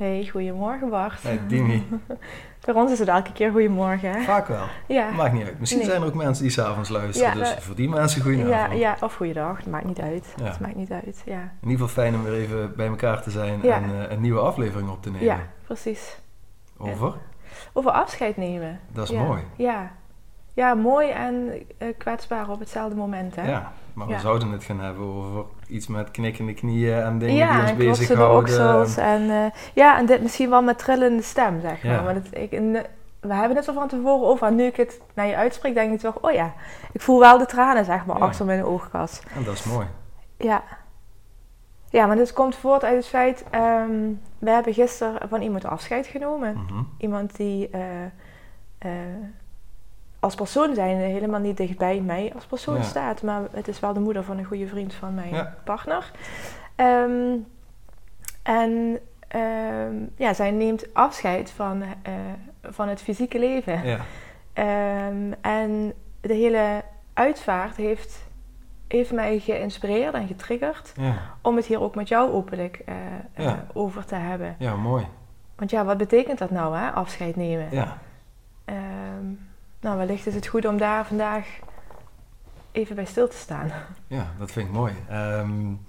Hey, goedemorgen Bart. Hey Dimi. Voor ons is het elke keer goedemorgen. Hè? Vaak wel. Ja. Maakt niet uit. Misschien zijn er ook mensen die s'avonds luisteren. dus voor die mensen goedenavond. Ja, ja, of goeiedag. Dat maakt niet uit. Ja. Dat maakt niet uit. Ja. In ieder geval fijn om weer even bij elkaar te zijn en uh, een nieuwe aflevering op te nemen. Ja, precies. Over? Over afscheid nemen. Dat is mooi. Ja, ja, mooi en uh, kwetsbaar op hetzelfde moment. Hè? Ja, maar we zouden het gaan hebben over iets met knikkende knieën en dingen die ons bezighouden. Ja, en uh, ja, en dit misschien wel met trillende stem, zeg maar. maar ik, we hebben het er van tevoren over. En nu ik het naar je uitspreek, denk ik toch, oh ja, ik voel wel de tranen, zeg maar, achter mijn oogkas. En dat is mooi. Ja. Ja, maar dit komt voort uit het feit, um, we hebben gisteren van iemand afscheid genomen. Mhm. Iemand die... Uh, als persoon zijn helemaal niet dichtbij mij als persoon staat. Maar het is wel de moeder van een goede vriend van mijn partner. Ehm, en ehm, ja, zij neemt afscheid van, uh, van het fysieke leven. Ja. Um, en de hele uitvaart heeft, heeft mij geïnspireerd en getriggerd om het hier ook met jou openlijk uh, over te hebben. Ja, mooi. Want ja, wat betekent dat nou, hè? afscheid nemen? Ja. Nou, wellicht is het goed om daar vandaag even bij stil te staan. Ja, dat vind ik mooi. Um,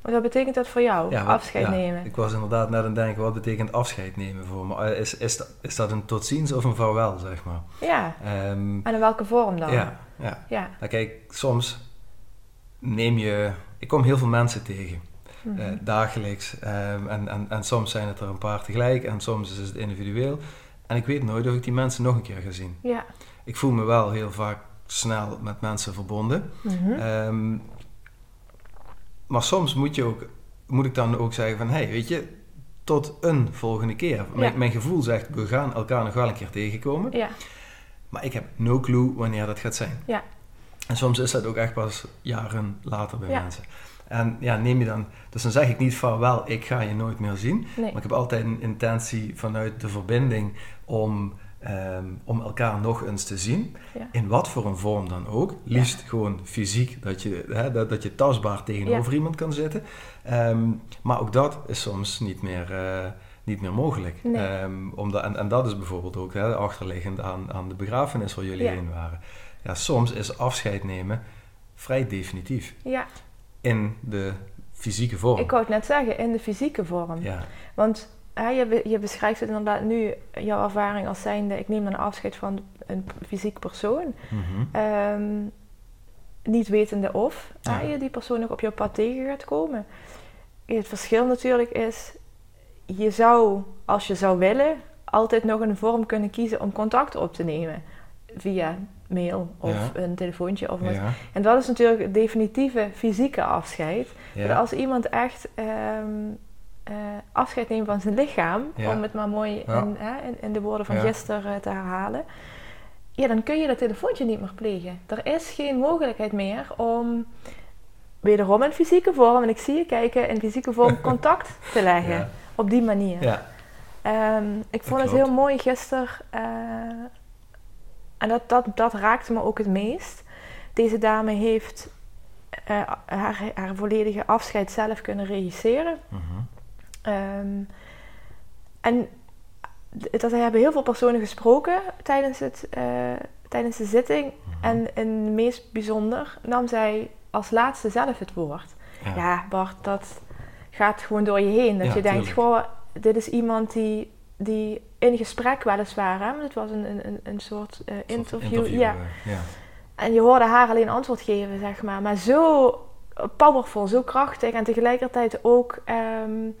wat betekent dat voor jou, afscheid ja, nemen? Ik was inderdaad net aan het denken, wat betekent afscheid nemen voor me? Eh, is, is, dat, is dat een tot ziens of een vaarwel, zeg maar? Ja, um, en in welke vorm dan? Ja, ja. ja. Nou, kijk, soms neem je... Ik kom heel veel mensen tegen. Mm dagelijks. Um, en, en, en soms zijn het er een paar tegelijk en soms is het individueel. En ik weet nooit of ik die mensen nog een keer ga zien. Ja. Ik voel me wel heel vaak snel met mensen verbonden. Mhm. Ehm, maar soms moet, je ook, moet ik dan ook zeggen van... hey, weet je, tot een volgende keer. Mijn, mijn, gevoel zegt, we gaan elkaar nog wel een keer tegenkomen. Ja. Maar ik heb no clue wanneer dat gaat zijn. Ja. En soms is dat ook echt pas jaren later bij mensen. En ja, neem je dan, dus dan zeg ik niet van wel, ik ga je nooit meer zien. Maar ik heb altijd een intentie vanuit de verbinding om, ehm, om elkaar nog eens te zien. In wat voor een vorm dan ook. Liefst gewoon fysiek, dat je, hè, dat, dat je tastbaar tegenover iemand kan zitten. Ehm, maar ook dat is soms niet meer, uh, niet meer mogelijk. Um, omdat, en, en dat is bijvoorbeeld ook hè, achterliggend aan, aan de begrafenis waar jullie heen waren. Ja, soms is afscheid nemen vrij definitief. Ja in de fysieke vorm. Ik wou het net zeggen, in de fysieke vorm. Ja. Want hè, je, je beschrijft het inderdaad nu, jouw ervaring als zijnde, ik neem dan afscheid van een fysiek persoon. Mhm. Ehm, niet wetende of ja. je die persoon ook op jouw pad tegen gaat komen. Het verschil natuurlijk is, je zou, als je zou willen, altijd nog een vorm kunnen kiezen om contact op te nemen. Via mail of een telefoontje of wat. En dat is natuurlijk het definitieve fysieke afscheid. als iemand echt um, afscheid neemt van zijn lichaam, om het maar mooi in, in, de woorden van gisteren eh, te herhalen, ja, dan kun je dat telefoontje niet meer plegen. Er is geen mogelijkheid meer om wederom in fysieke vorm, en ik zie je kijken, in fysieke vorm contact te leggen. Op die manier. Um, ik vond het heel mooi gisteren. Uh, en dat, dat, dat raakte me ook het meest. Deze dame heeft uh, haar, haar volledige afscheid zelf kunnen regisseren. Mm en dat hebben heel veel personen gesproken tijdens, het, uh, tijdens de zitting. Mhm. En in het meest bijzonder nam zij als laatste zelf het woord. Ja, Bart, dat gaat gewoon door je heen. Dat je denkt, gewoon, dit is iemand die, die in gesprek weliswaar, hè, het was een, een, een soort, uh, interview. interview ja. ja. En je hoorde haar alleen antwoord geven, zeg maar. Maar zo powerful, zo krachtig en tegelijkertijd ook um,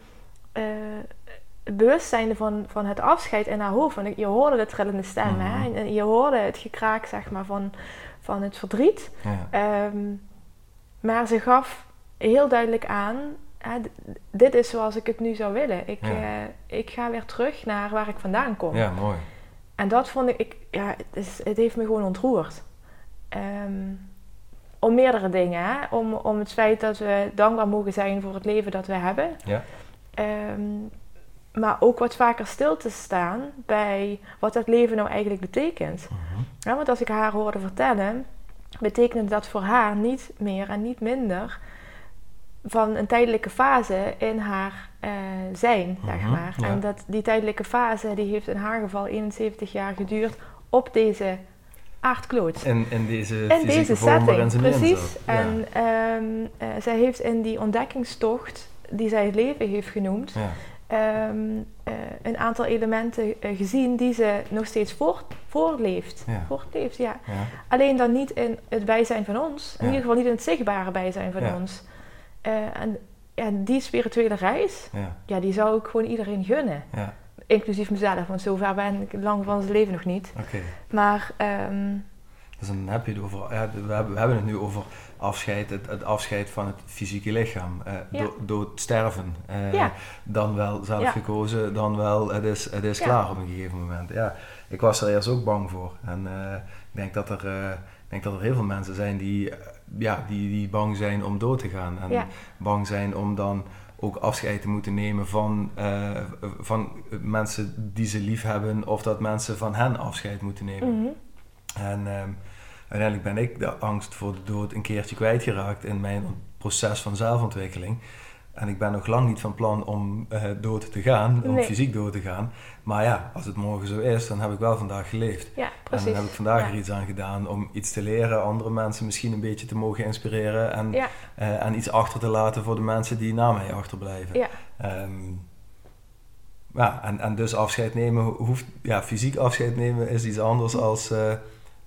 uh, bewustzijn van, van het afscheid in haar hoofd. Want je hoorde de trillende stem, mm hè? En je hoorde het gekraak, zeg maar, van, van het verdriet. Ehm, maar ze gaf heel duidelijk aan, hè, dit is zoals ik het nu zou willen. Ik, uh, ik ga weer terug naar waar ik vandaan kom. Ja, mooi. En dat vond ik, ik ja, het, is, het heeft me gewoon ontroerd. Um, om meerdere dingen. Hè? Om, om het feit dat we dankbaar mogen zijn voor het leven dat we hebben. Ja. Um, maar ook wat vaker stil te staan bij wat dat leven nou eigenlijk betekent. Mhm. ja, want als ik haar hoorde vertellen, betekende dat voor haar niet meer en niet minder van een tijdelijke fase in haar uh, zijn, zeg mhm. En dat die tijdelijke fase, die heeft in haar geval 71 jaar geduurd op deze aardkloot. En in deze, in deze setting, precies. En um, uh, zij heeft in die ontdekkingstocht, die zij het leven heeft genoemd, um, uh, een aantal elementen uh, gezien die ze nog steeds voort, voortleeft. Ja. Voortleeft ja. ja. Alleen dan niet in het bijzijn van ons, in ieder geval niet in het zichtbare bijzijn van ons. Uh, en, die spirituele reis, ja. die zou ik gewoon iedereen gunnen. Inclusief mezelf, want zover ben ik lang van het leven nog niet. Okay. Maar. Um, dus dan heb je het over, ja, we hebben het nu over afscheid, het, het afscheid van het fysieke lichaam. Uh, dood, sterven. Uh, Dan wel zelf gekozen, dan wel het is, het is klaar op een gegeven moment. Ja, ik was er eerst ook bang voor. En uh, ik denk dat er, denk dat er heel veel mensen zijn die, ja, die, die bang zijn om dood te gaan. En bang zijn om dan ook afscheid te moeten nemen van, van mensen die ze lief hebben. Of dat mensen van hen afscheid moeten nemen. Mm -hmm. En ehm, uiteindelijk ben ik de angst voor de dood een keertje kwijtgeraakt in mijn proces van zelfontwikkeling. En ik ben nog lang niet van plan om uh, dood te gaan, om fysiek dood te gaan. Maar ja, als het morgen zo is, dan heb ik wel vandaag geleefd. Ja, precies. En dan heb ik vandaag er iets aan gedaan om iets te leren, andere mensen misschien een beetje te mogen inspireren en, ja. uh, en iets achter te laten voor de mensen die na mij achterblijven. Ja. Um, ja, en, en dus afscheid nemen hoeft, ja, fysiek afscheid nemen is iets anders als, uh,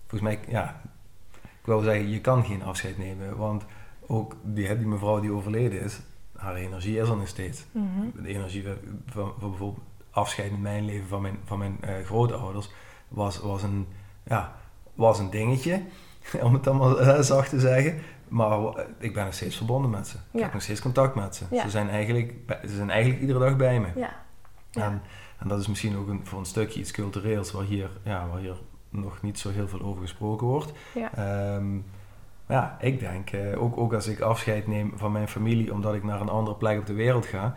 volgens mij, ja, ik wil zeggen, je kan geen afscheid nemen. Want ook die, die mevrouw die overleden is, haar energie is er nog steeds. Mhm. De energie van, van, bijvoorbeeld afscheid in mijn leven van mijn, van mijn uh, grootouders was, was, een, ja, was een dingetje, om het allemaal uh, zacht te zeggen. Maar ik ben nog steeds verbonden met ze. Ik heb nog steeds contact met ze. Ze, zijn eigenlijk, ze zijn eigenlijk iedere dag bij me. Ja. En, en, dat is misschien ook een, voor een stukje iets cultureels waar hier, ja, waar hier nog niet zo heel veel over gesproken wordt. Ja. Ehm, ja, ik denk, uh, ook, ook als ik afscheid neem van mijn familie omdat ik naar een andere plek op de wereld ga,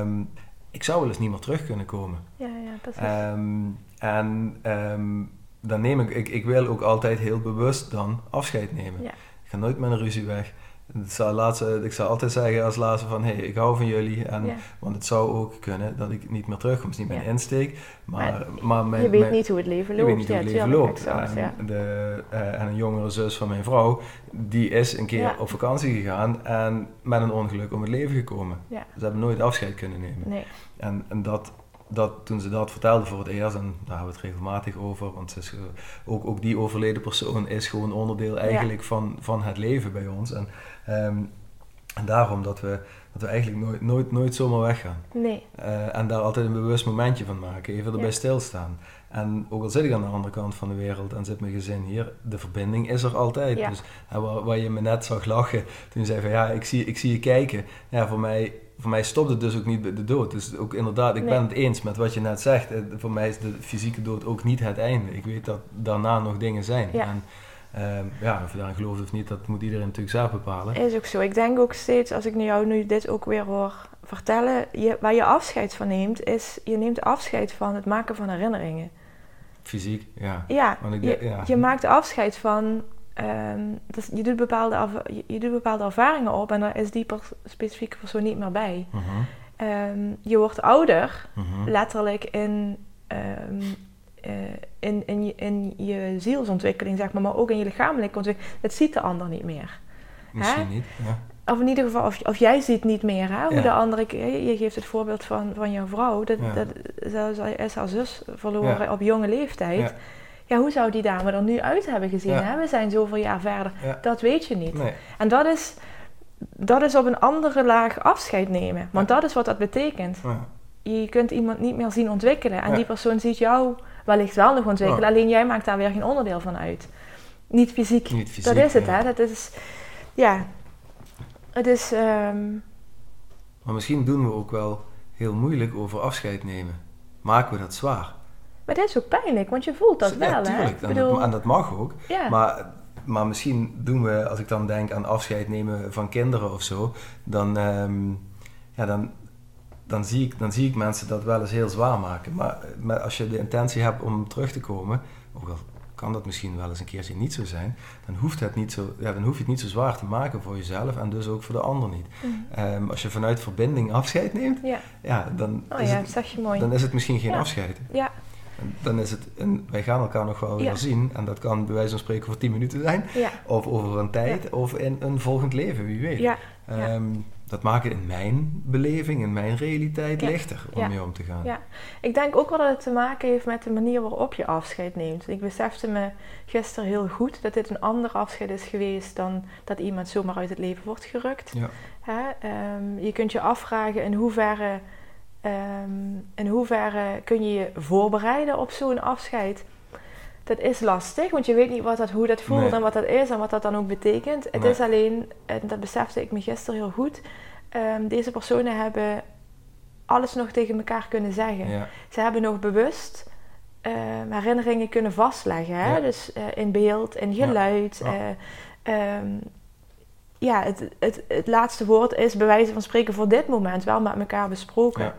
um, ik zou wel eens niet meer terug kunnen komen. Ja, ja, precies. Um, en dan neem ik, ik, ik wil ook altijd heel bewust dan afscheid nemen. Ja. Ik ga nooit met een ruzie weg. Het zou laatste, ik zou altijd zeggen als laatste van, hé, hey, ik hou van jullie. En, Want het zou ook kunnen dat ik niet meer terugkom. Het is niet mijn insteek. Maar, maar, mijn, je weet niet hoe het leven loopt. Je weet niet hoe het leven loopt. en, de, uh, en een jongere zus van mijn vrouw, die is een keer op vakantie gegaan en met een ongeluk om het leven gekomen. Ze hebben nooit afscheid kunnen nemen. Nee. En, en dat, dat, toen ze dat vertelde voor het eerst, en daar hebben we het regelmatig over, want is, ook, ook die overleden persoon is gewoon onderdeel eigenlijk van, van het leven bij ons. En Ehm, en daarom dat we, dat we eigenlijk nooit, nooit, nooit zomaar weggaan. Nee. Uh, en daar altijd een bewust momentje van maken, even erbij stilstaan. En ook al zit ik aan de andere kant van de wereld en zit mijn gezin hier, de verbinding is er altijd. Ja. Dus waar, waar, je me net zag lachen toen je zei van ja, ik zie, ik zie je kijken. Ja, voor mij, voor mij stopt het dus ook niet bij de dood. Dus ook inderdaad, ik ben het eens met wat je net zegt. Eh, voor mij is de fysieke dood ook niet het einde. Ik weet dat daarna nog dingen zijn. Ja. En, Ehm, ja, of je daarin gelooft of niet, dat moet iedereen natuurlijk zelf bepalen. Is ook zo. Ik denk ook steeds, als ik nu jou nu dit ook weer hoor vertellen, je, waar je afscheid van neemt, is je neemt afscheid van het maken van herinneringen. Fysiek, ja. Ja, ik, je, ja. je maakt afscheid van... Um, dus je, doet bepaalde je, doet bepaalde ervaringen op en daar is die specifieke persoon niet meer bij. Uh je wordt ouder, mhm. letterlijk in, um, uh, in, in, je, in je zielsontwikkeling, zeg maar, maar ook in je lichamelijke ontwikkeling. Dat ziet de ander niet meer. Misschien niet, ja. Of in ieder geval, of, of jij ziet niet meer hè, hoe de andere... Je geeft het voorbeeld van, van jouw vrouw. Dat, ja. dat, zij is haar zus verloren op jonge leeftijd. Ja. hoe zou die dame er nu uit hebben gezien? Hè? We zijn zoveel jaar verder. Dat weet je niet. Nee. En dat is, dat is op een andere laag afscheid nemen. Want dat is wat dat betekent. Je kunt iemand niet meer zien ontwikkelen. En die persoon ziet jou wellicht wel nog ontwikkelen. Alleen jij maakt daar weer geen onderdeel van uit. Niet fysiek. Niet fysiek dat is het, hè. Dat is... Ja, het is... Ehm, maar misschien doen we ook wel heel moeilijk over afscheid nemen. Maken we dat zwaar. Maar dat is ook pijnlijk, want je voelt dat wel, hè? En, bedoel... en dat mag ook. Ja. Maar, maar misschien doen we, als ik dan denk aan afscheid nemen van kinderen of zo, dan, ehm, ja, dan, dan, zie ik, dan zie ik mensen dat wel eens heel zwaar maken. Maar, maar als je de intentie hebt om terug te komen, ook al kan dat misschien wel eens een keertje niet zo zijn, dan, hoeft het niet zo, ja, dan hoef je het niet zo zwaar te maken voor jezelf en dus ook voor de ander niet. Mm. Ehm, als je vanuit verbinding afscheid neemt, ja. Ja, dan, oh, is ja, het, dan is het misschien geen afscheid. Ja. Dan is het, een, wij gaan elkaar nog wel weer zien en dat kan bij wijze van spreken voor 10 minuten zijn, of over een tijd, of in een volgend leven, wie weet. Um, dat maakt het in mijn beleving, in mijn realiteit lichter om mee om te gaan. Ja, ik denk ook wel dat het te maken heeft met de manier waarop je afscheid neemt. Ik besefte me gisteren heel goed dat dit een ander afscheid is geweest dan dat iemand zomaar uit het leven wordt gerukt. Ja. Hè? Um, je kunt je afvragen in hoeverre, um, in hoeverre kun je je voorbereiden op zo'n afscheid dat is lastig, want je weet niet wat dat, hoe dat voelt en wat dat is en wat dat dan ook betekent. Het is alleen, en dat besefte ik me gisteren heel goed, um, deze personen hebben alles nog tegen elkaar kunnen zeggen. Ze hebben nog bewust um, herinneringen kunnen vastleggen. Hè? Ja. Dus uh, in beeld, in geluid. Ja, uh, um, ja het, het, het laatste woord is bij wijze van spreken voor dit moment wel met elkaar besproken.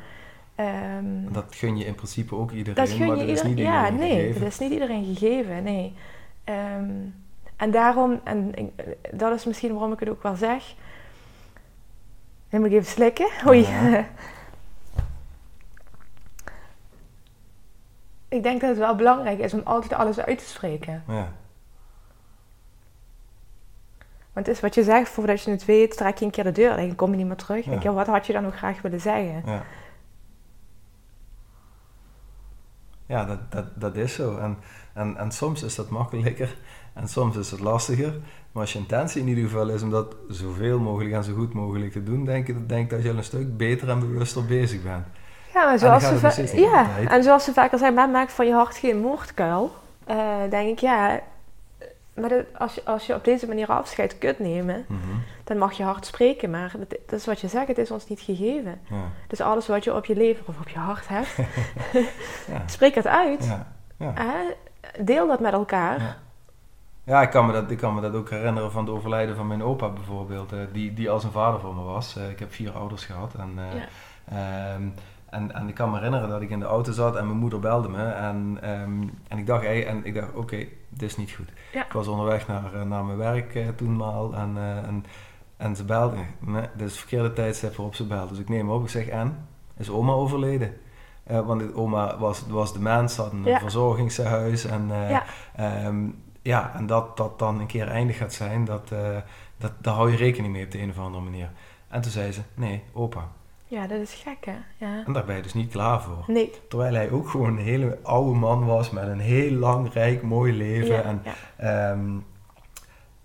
Um, dat gun je in principe ook iedereen, dat gun maar dat is niet iedereen ja, nee, gegeven. dat is niet iedereen gegeven, nee. Um, en daarom, en dat is misschien waarom ik het ook wel zeg. Moet ik even slikken. Oei. Ja. ik denk dat het wel belangrijk is om altijd alles uit te spreken. Ja. Want het is wat je zegt, voordat je het weet, trek je een keer de deur en dan kom je niet meer terug. Ja. Denk je, wat had je dan nog graag willen zeggen? Ja. Ja, dat, dat, dat is zo. En, en, en soms is dat makkelijker en soms is het lastiger. Maar als je intentie in ieder geval is om dat zoveel mogelijk en zo goed mogelijk te doen, denk ik denk dat je al een stuk beter en bewuster bezig bent. Ja, maar zoals, ze, ja. en zoals ze vaker zeggen, maak van je hart geen moordkuil. Uh, denk ik, ja, maar als, je, als je op deze manier afscheid kunt nemen, mhm. dan mag je hard spreken. Maar dat, is wat je zegt, het is ons niet gegeven. Ja. Dus alles wat je op je lever of op je hart hebt, ja. spreek het uit. Ja. deel dat met elkaar. Ja, ik kan, me dat, ik kan me dat ook herinneren van het overlijden van mijn opa bijvoorbeeld. Uh, die, die als een vader voor me was. Uh, ik heb vier ouders gehad. En, uh, um, en, en ik kan me herinneren dat ik in de auto zat en mijn moeder belde me. En, um, en ik dacht, hey, en ik dacht oké, okay, dit is niet goed. Ik was onderweg naar, eh, naar mijn werk uh, toenmaal en, uh, en, en ze belde. Nee, dit is het verkeerde tijdstip waarop ze belde. Dus ik neem op, ik zeg, en? Is oma overleden? Uh, want oma was, was de mens, had een ja. verzorgingshuis. En, ja. Um, ja, en dat dat dan een keer eindig gaat zijn, dat, dat, daar hou je rekening mee op de een of andere manier. En toen zei ze, nee, opa, ja, dat is gek, hè? Ja. En daar ben je dus niet klaar voor. Nee. Terwijl hij ook gewoon een hele oude man was met een heel lang, rijk, mooi leven. en, ehm,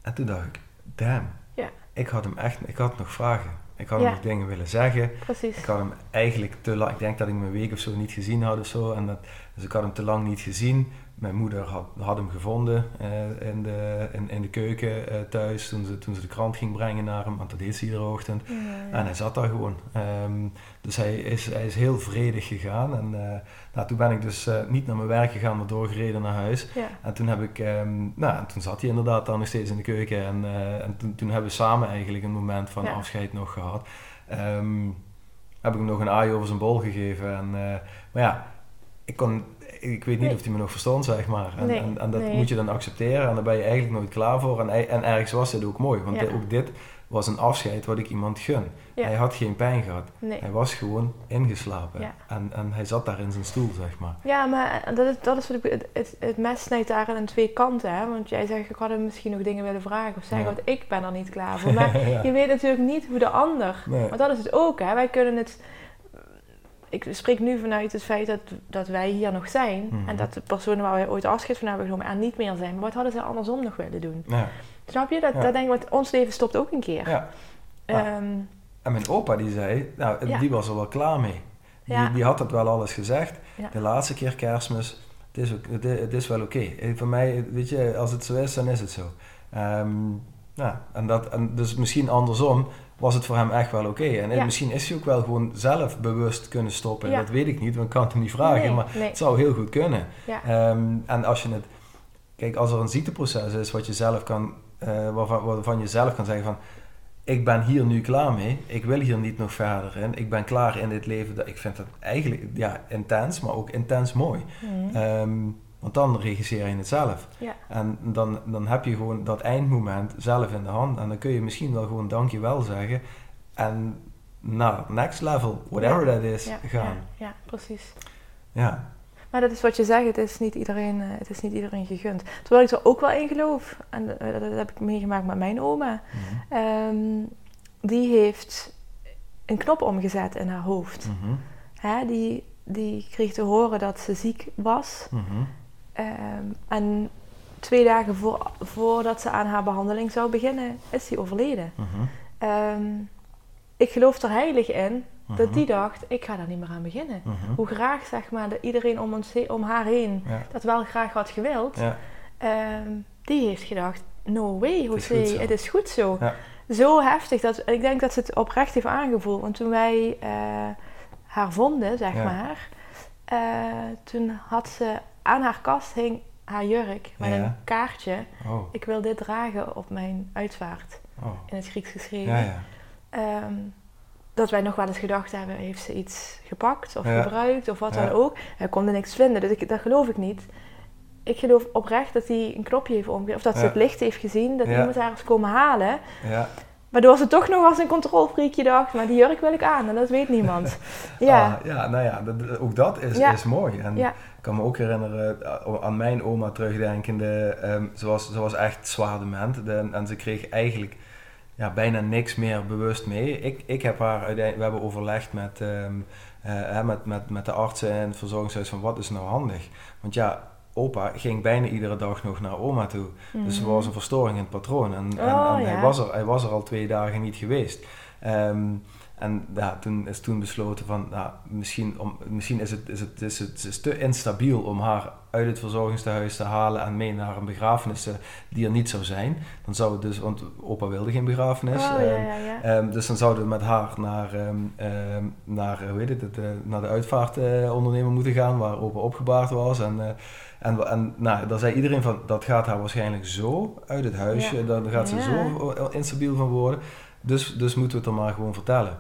en toen dacht ik, damn, ja. ik had hem echt, ik had nog vragen. Ik had hem nog dingen willen zeggen. Precies. Ik had hem eigenlijk te lang, ik denk dat ik hem een week of zo niet gezien had of zo. En dat, dus ik had hem te lang niet gezien. Mijn moeder had, had hem gevonden uh, in, de, in, in de keuken uh, thuis toen ze, toen ze de krant ging brengen naar hem, want dat deed ze iedere ochtend. Ja, En hij zat daar gewoon. Um, dus hij is, hij is heel vredig gegaan. En uh, nou, toen ben ik dus niet naar mijn werk gegaan, maar doorgereden naar huis. Ja. En toen heb ik, um, nou, toen zat hij inderdaad dan nog steeds in de keuken. En, en toen, toen hebben we samen eigenlijk een moment van afscheid nog gehad. Um, heb ik hem nog een aai over zijn bol gegeven. En, maar ja, ik kon ik weet niet of hij me nog verstond, zeg maar. En, en, en, dat moet je dan accepteren en daar ben je eigenlijk nooit klaar voor. En, en ergens was dit ook mooi, want ook dit was een afscheid wat ik iemand gun. Hij had geen pijn gehad. Hij was gewoon ingeslapen. En, en hij zat daar in zijn stoel, zeg maar. Ja, maar dat is, dat is wat ik, het, het, het mes snijdt daar aan twee kanten. Hè? Want jij zegt, ik had hem misschien nog dingen willen vragen of zeggen, want ik ben er niet klaar voor. Maar je weet natuurlijk niet hoe de ander... Maar dat is het ook, hè. Wij kunnen het ik spreek nu vanuit het feit dat, dat wij hier nog zijn. En mhm. dat de personen waar wij ooit afscheid van hebben genomen er niet meer zijn. Maar wat hadden ze andersom nog willen doen? Ja. Snap je? Dat, dat denk ik, want ons leven stopt ook een keer. Ja. Ehm, en mijn opa die zei, nou, die was er wel klaar mee. Die, die had het wel alles gezegd. De laatste keer kerstmis, het is, ook, het, is wel oké. Okay. Voor mij, weet je, als het zo is, dan is het zo. Um, ja, en, dat, en dus misschien andersom was het voor hem echt wel oké. En misschien is hij ook wel gewoon zelf bewust kunnen stoppen. Dat weet ik niet, want ik kan het hem niet vragen. maar het zou heel goed kunnen. Um, en als je het... Kijk, als er een ziekteproces is wat je zelf kan, uh, waarvan, waarvan je zelf kan zeggen van... Ik ben hier nu klaar mee. Ik wil hier niet nog verder in. Ik ben klaar in dit leven. Ik vind het eigenlijk ja, intens, maar ook intens mooi. Mm. Um, want dan regisseer je het zelf. Ja. En dan, dan heb je gewoon dat eindmoment zelf in de hand. En dan kun je misschien wel gewoon dankjewel zeggen. En naar next level, whatever that is, gaan. Ja, precies. Ja. Maar dat is wat je zegt, het is niet iedereen, eh, het is niet iedereen gegund. Terwijl ik er ook wel in geloof, en eh, dat heb ik meegemaakt met mijn oma. Mhm. Ehm, die heeft een knop omgezet in haar hoofd. Mm Hè, die, die kreeg te horen dat ze ziek was. Mm Ehm, en twee dagen voor, voordat ze aan haar behandeling zou beginnen, is hij overleden. Mhm. Ehm, ik geloof er heilig in dat mhm. die dacht, ik ga daar niet meer aan beginnen. Mhm. Hoe graag, zeg maar, dat iedereen om, ons, om haar heen dat wel graag had gewild. Ja. Ehm, die heeft gedacht, no way, José, het is goed zo. Ja. Zo heftig. Dat, ik denk dat ze het oprecht heeft aangevoeld. Want toen wij uh, haar vonden, zeg maar... Uh, toen had ze aan haar kast hing haar jurk met een kaartje. Oh. Ik wil dit dragen op mijn uitvaart. Oh. In het Grieks geschreven. Ja, ja. Um, dat wij nog wel eens gedacht hebben, heeft ze iets gepakt of gebruikt of wat dan ook. Hij kon er niks vinden, dus ik, dat geloof ik niet. Ik geloof oprecht dat hij een knopje heeft omgezet, of dat ze het licht heeft gezien, dat iemand haar is komen halen. Waardoor ze toch nog als een controlfreakje dacht, maar die jurk wil ik aan en dat weet niemand. ja. Ah, ja, nou ja, dat, ook dat is, is mooi. En ik kan me ook herinneren eh, aan mijn oma terugdenkende. Um, ze, was, ze was echt zwaar dement en ze kreeg eigenlijk ja, bijna niks meer bewust mee. Ik, ik heb haar we hebben overlegd met, um, uh, met, met, met de artsen en het verzorgingshuis van wat is nou handig. Want ja, opa ging bijna iedere dag nog naar oma toe. Dus er was een mhm. verstoring in het patroon. En, en, oh, hij, was er, hij was er al twee dagen niet geweest. Ehm, en ja, toen is toen besloten van, nou, misschien, om, misschien is, het, is, het, is, het, is te instabiel om haar uit het verzorgingstehuis te halen en mee naar een begrafenis eh, die er niet zou zijn. Dan zou het dus, want opa wilde geen begrafenis. Oh, ja, ehm, ja, ja. Um, dus dan zouden we met haar naar, um, naar, hoe heet het, uh, naar de uitvaartondernemer moeten gaan waar opa opgebaard was. En, uh, en, en nou, daar zei iedereen van, dat gaat haar waarschijnlijk zo uit het huisje, dan gaat ze zo instabiel van worden. Dus, dus moeten we het er maar gewoon vertellen.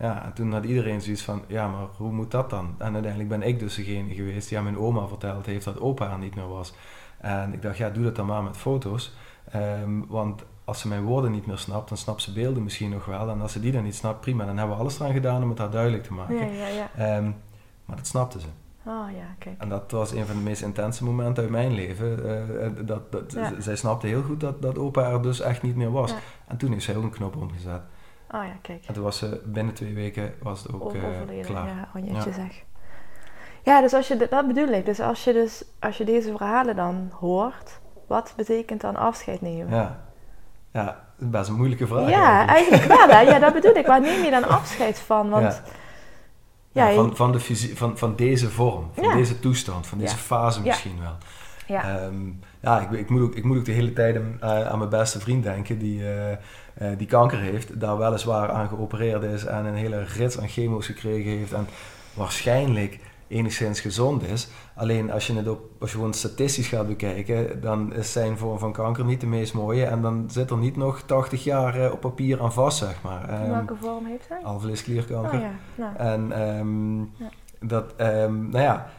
Ja, en toen had iedereen zoiets van, ja, maar hoe moet dat dan? En uiteindelijk ben ik dus degene geweest die aan mijn oma verteld heeft dat opa er niet meer was. En ik dacht, ja, doe dat dan maar met foto's. Um, want als ze mijn woorden niet meer snapt, dan snapt ze beelden misschien nog wel. En als ze die dan niet snapt, prima. Dan hebben we alles eraan gedaan om het haar duidelijk te maken. Ja, ja, ja. Um, maar dat snapte ze. Oh, ja, kijk. En dat was een van de meest intense momenten uit mijn leven. Uh, dat, dat, Zij snapte heel goed dat, dat opa er dus echt niet meer was. En toen is zij ook een knop omgezet. Oh ja, kijk. En toen was ze binnen twee weken was het ook uh, klaar. Ja, oh jeetje ja. zeg. Ja, dus als je, dat bedoel ik. Dus als je, dus als je deze verhalen dan hoort, wat betekent dan afscheid nemen? Ja, ja best een moeilijke vraag. Ja, eigenlijk, wel. Hè? Ja, dat bedoel ik. Waar neem je dan afscheid van? Want, ja. ja van, van, de van, van deze vorm, van deze toestand, van deze fase misschien wel. Ja, um, ja ik, ik, moet ook, ik moet ook de hele tijd aan, aan mijn beste vriend denken, die, uh, die kanker heeft, daar weliswaar aan geopereerd is en een hele rits aan chemo's gekregen heeft en waarschijnlijk enigszins gezond is. Alleen als je het op, als je gewoon statistisch gaat bekijken, dan is zijn vorm van kanker niet de meest mooie. En dan zit er niet nog 80 jaar op papier aan vast, zeg maar. Um, welke vorm heeft hij? Alvleesklierkanker. Oh, ja. nou. En um, ja. dat, um, nou ja,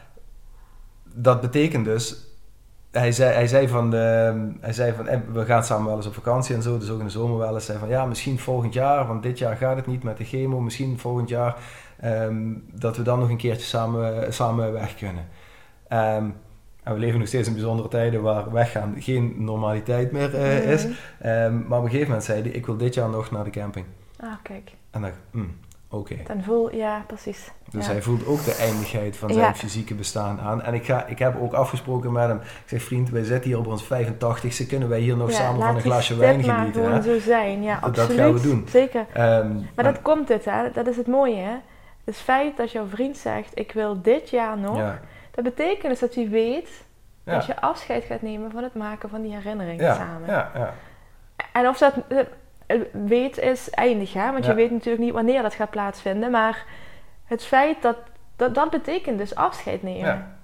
dat betekent dus hij zei, hij zei van, de, hij zei van eh, we gaan samen wel eens op vakantie en zo, dus ook in de zomer wel eens. Zei van ja, misschien volgend jaar, want dit jaar gaat het niet met de chemo, misschien volgend jaar ehm, dat we dan nog een keertje samen, samen weg kunnen. Ehm, en we leven nog steeds in bijzondere tijden waar weggaan geen normaliteit meer uh, is. Um, maar op een gegeven moment zei hij, ik wil dit jaar nog naar de camping. Ah, kijk. En dan, hmm, oké. Dan voel, ja, precies. Dus hij voelt ook de eindigheid van zijn fysieke bestaan aan. En ik, ga, ik heb ook afgesproken met hem. Ik zeg, vriend, wij zitten hier op ons 85ste. Kunnen wij hier nog samen van een glaasje wijn genieten? Ja, zo zijn. Ja, absoluut. Dat gaan we doen. Zeker. Ehm, maar dat komt het, hè. Dat is het mooie, hè. Het feit dat jouw vriend zegt, ik wil dit jaar nog. Dat betekent dus dat hij weet dat je afscheid gaat nemen van het maken van die herinneringen samen. Ja, ja. En of dat eh, weet is eindig, hè. Want je weet natuurlijk niet wanneer dat gaat plaatsvinden. Maar het feit dat, dat, dat betekent dus afscheid nemen.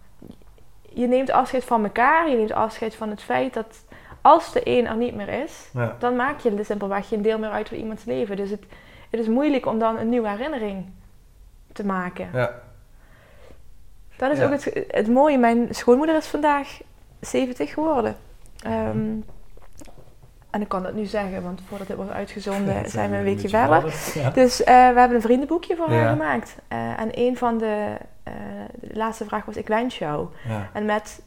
Je neemt afscheid van elkaar, je neemt afscheid van het feit dat als de een er niet meer is, dan maak je simpelweg geen deel meer uit van iemands leven. Dus het, het is moeilijk om dan een nieuwe herinnering te maken. Ja. Dat is ook het, het mooie. Mijn schoonmoeder is vandaag 70 geworden. Um, en ik kan dat nu zeggen, want voordat dit wordt uitgezonden zijn we een weekje verder. Dus uh, we hebben een vriendenboekje voor haar gemaakt. Uh, en een van de, uh, de, laatste vraag was: Ik wens jou. En met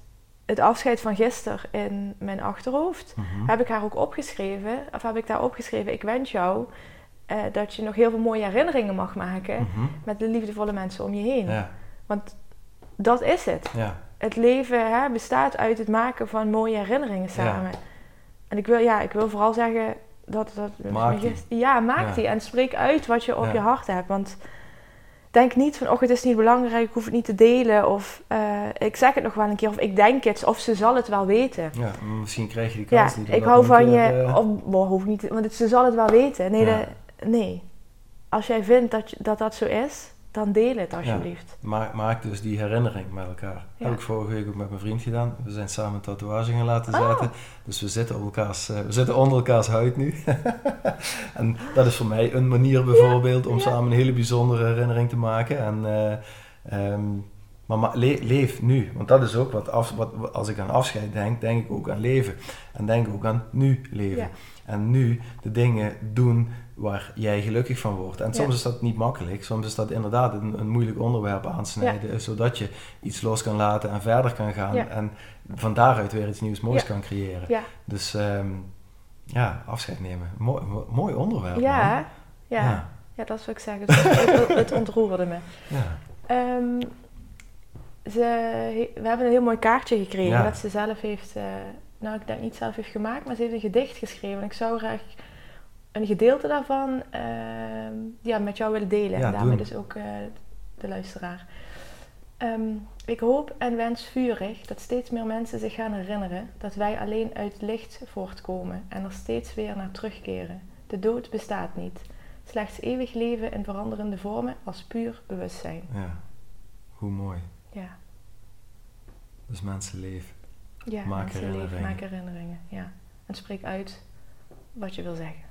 het afscheid van gisteren in mijn achterhoofd mhm. heb ik haar ook opgeschreven, of heb ik daar opgeschreven: Ik wens jou dat je nog heel veel mooie herinneringen mag maken mhm. met de liefdevolle mensen om je heen. Want dat is het. Het leven hè, bestaat uit het maken van mooie herinneringen samen. En ik wil, ja, ik wil vooral zeggen dat... dat maak Ja, maak die. En spreek uit wat je op je hart hebt. Want denk niet van, oh, het is niet belangrijk, ik hoef het niet te delen. Of uh, ik zeg het nog wel een keer, of ik denk het, of ze zal het wel weten. Ja, misschien krijg je die kans ja, niet. ik hou van je, uh, of, boh, hoef niet, want het, ze zal het wel weten. Nee, de, nee. Als jij vindt dat, dat dat zo is, dan deel het alsjeblieft. Ja, maak, dus die herinnering met elkaar. Ja. Heb ik vorige week ook met mijn vriend gedaan. We zijn samen een tatoeage gaan laten oh. zetten. Dus we zitten, op elkaars, uh, we zitten onder elkaars huid nu. en dat is voor mij een manier bijvoorbeeld om samen een hele bijzondere herinnering te maken. En, uh, um, maar leef nu, want dat is ook wat, af, wat als ik aan afscheid denk, denk ik ook aan leven. En denk ook aan nu leven. En nu de dingen doen waar jij gelukkig van wordt. En soms is dat niet makkelijk. Soms is dat inderdaad een, een moeilijk onderwerp aansnijden, zodat je iets los kan laten en verder kan gaan. En van daaruit weer iets nieuws moois kan creëren. Dus um, ja, afscheid nemen. Mooi, mooi onderwerp. Ja, ja. ja. dat zou ik zeggen. het, het, ontroerde me. Um, ze, we hebben een heel mooi kaartje gekregen dat ze zelf heeft, uh, nou ik denk niet zelf heeft gemaakt, maar ze heeft een gedicht geschreven. En ik zou graag een gedeelte daarvan uh, ja, met jou willen delen. Ja, en daarmee dus ook uh, de luisteraar. Um, ik hoop en wens vurig dat steeds meer mensen zich gaan herinneren dat wij alleen uit licht voortkomen en er steeds weer naar terugkeren. De dood bestaat niet. Slechts eeuwig leven in veranderende vormen als puur bewustzijn. Ja, hoe mooi. Ja. Dus mensen leven. Ja, maak mensen herinneringen. Leven, maak herinneringen. Ja. En spreek uit wat je wil zeggen.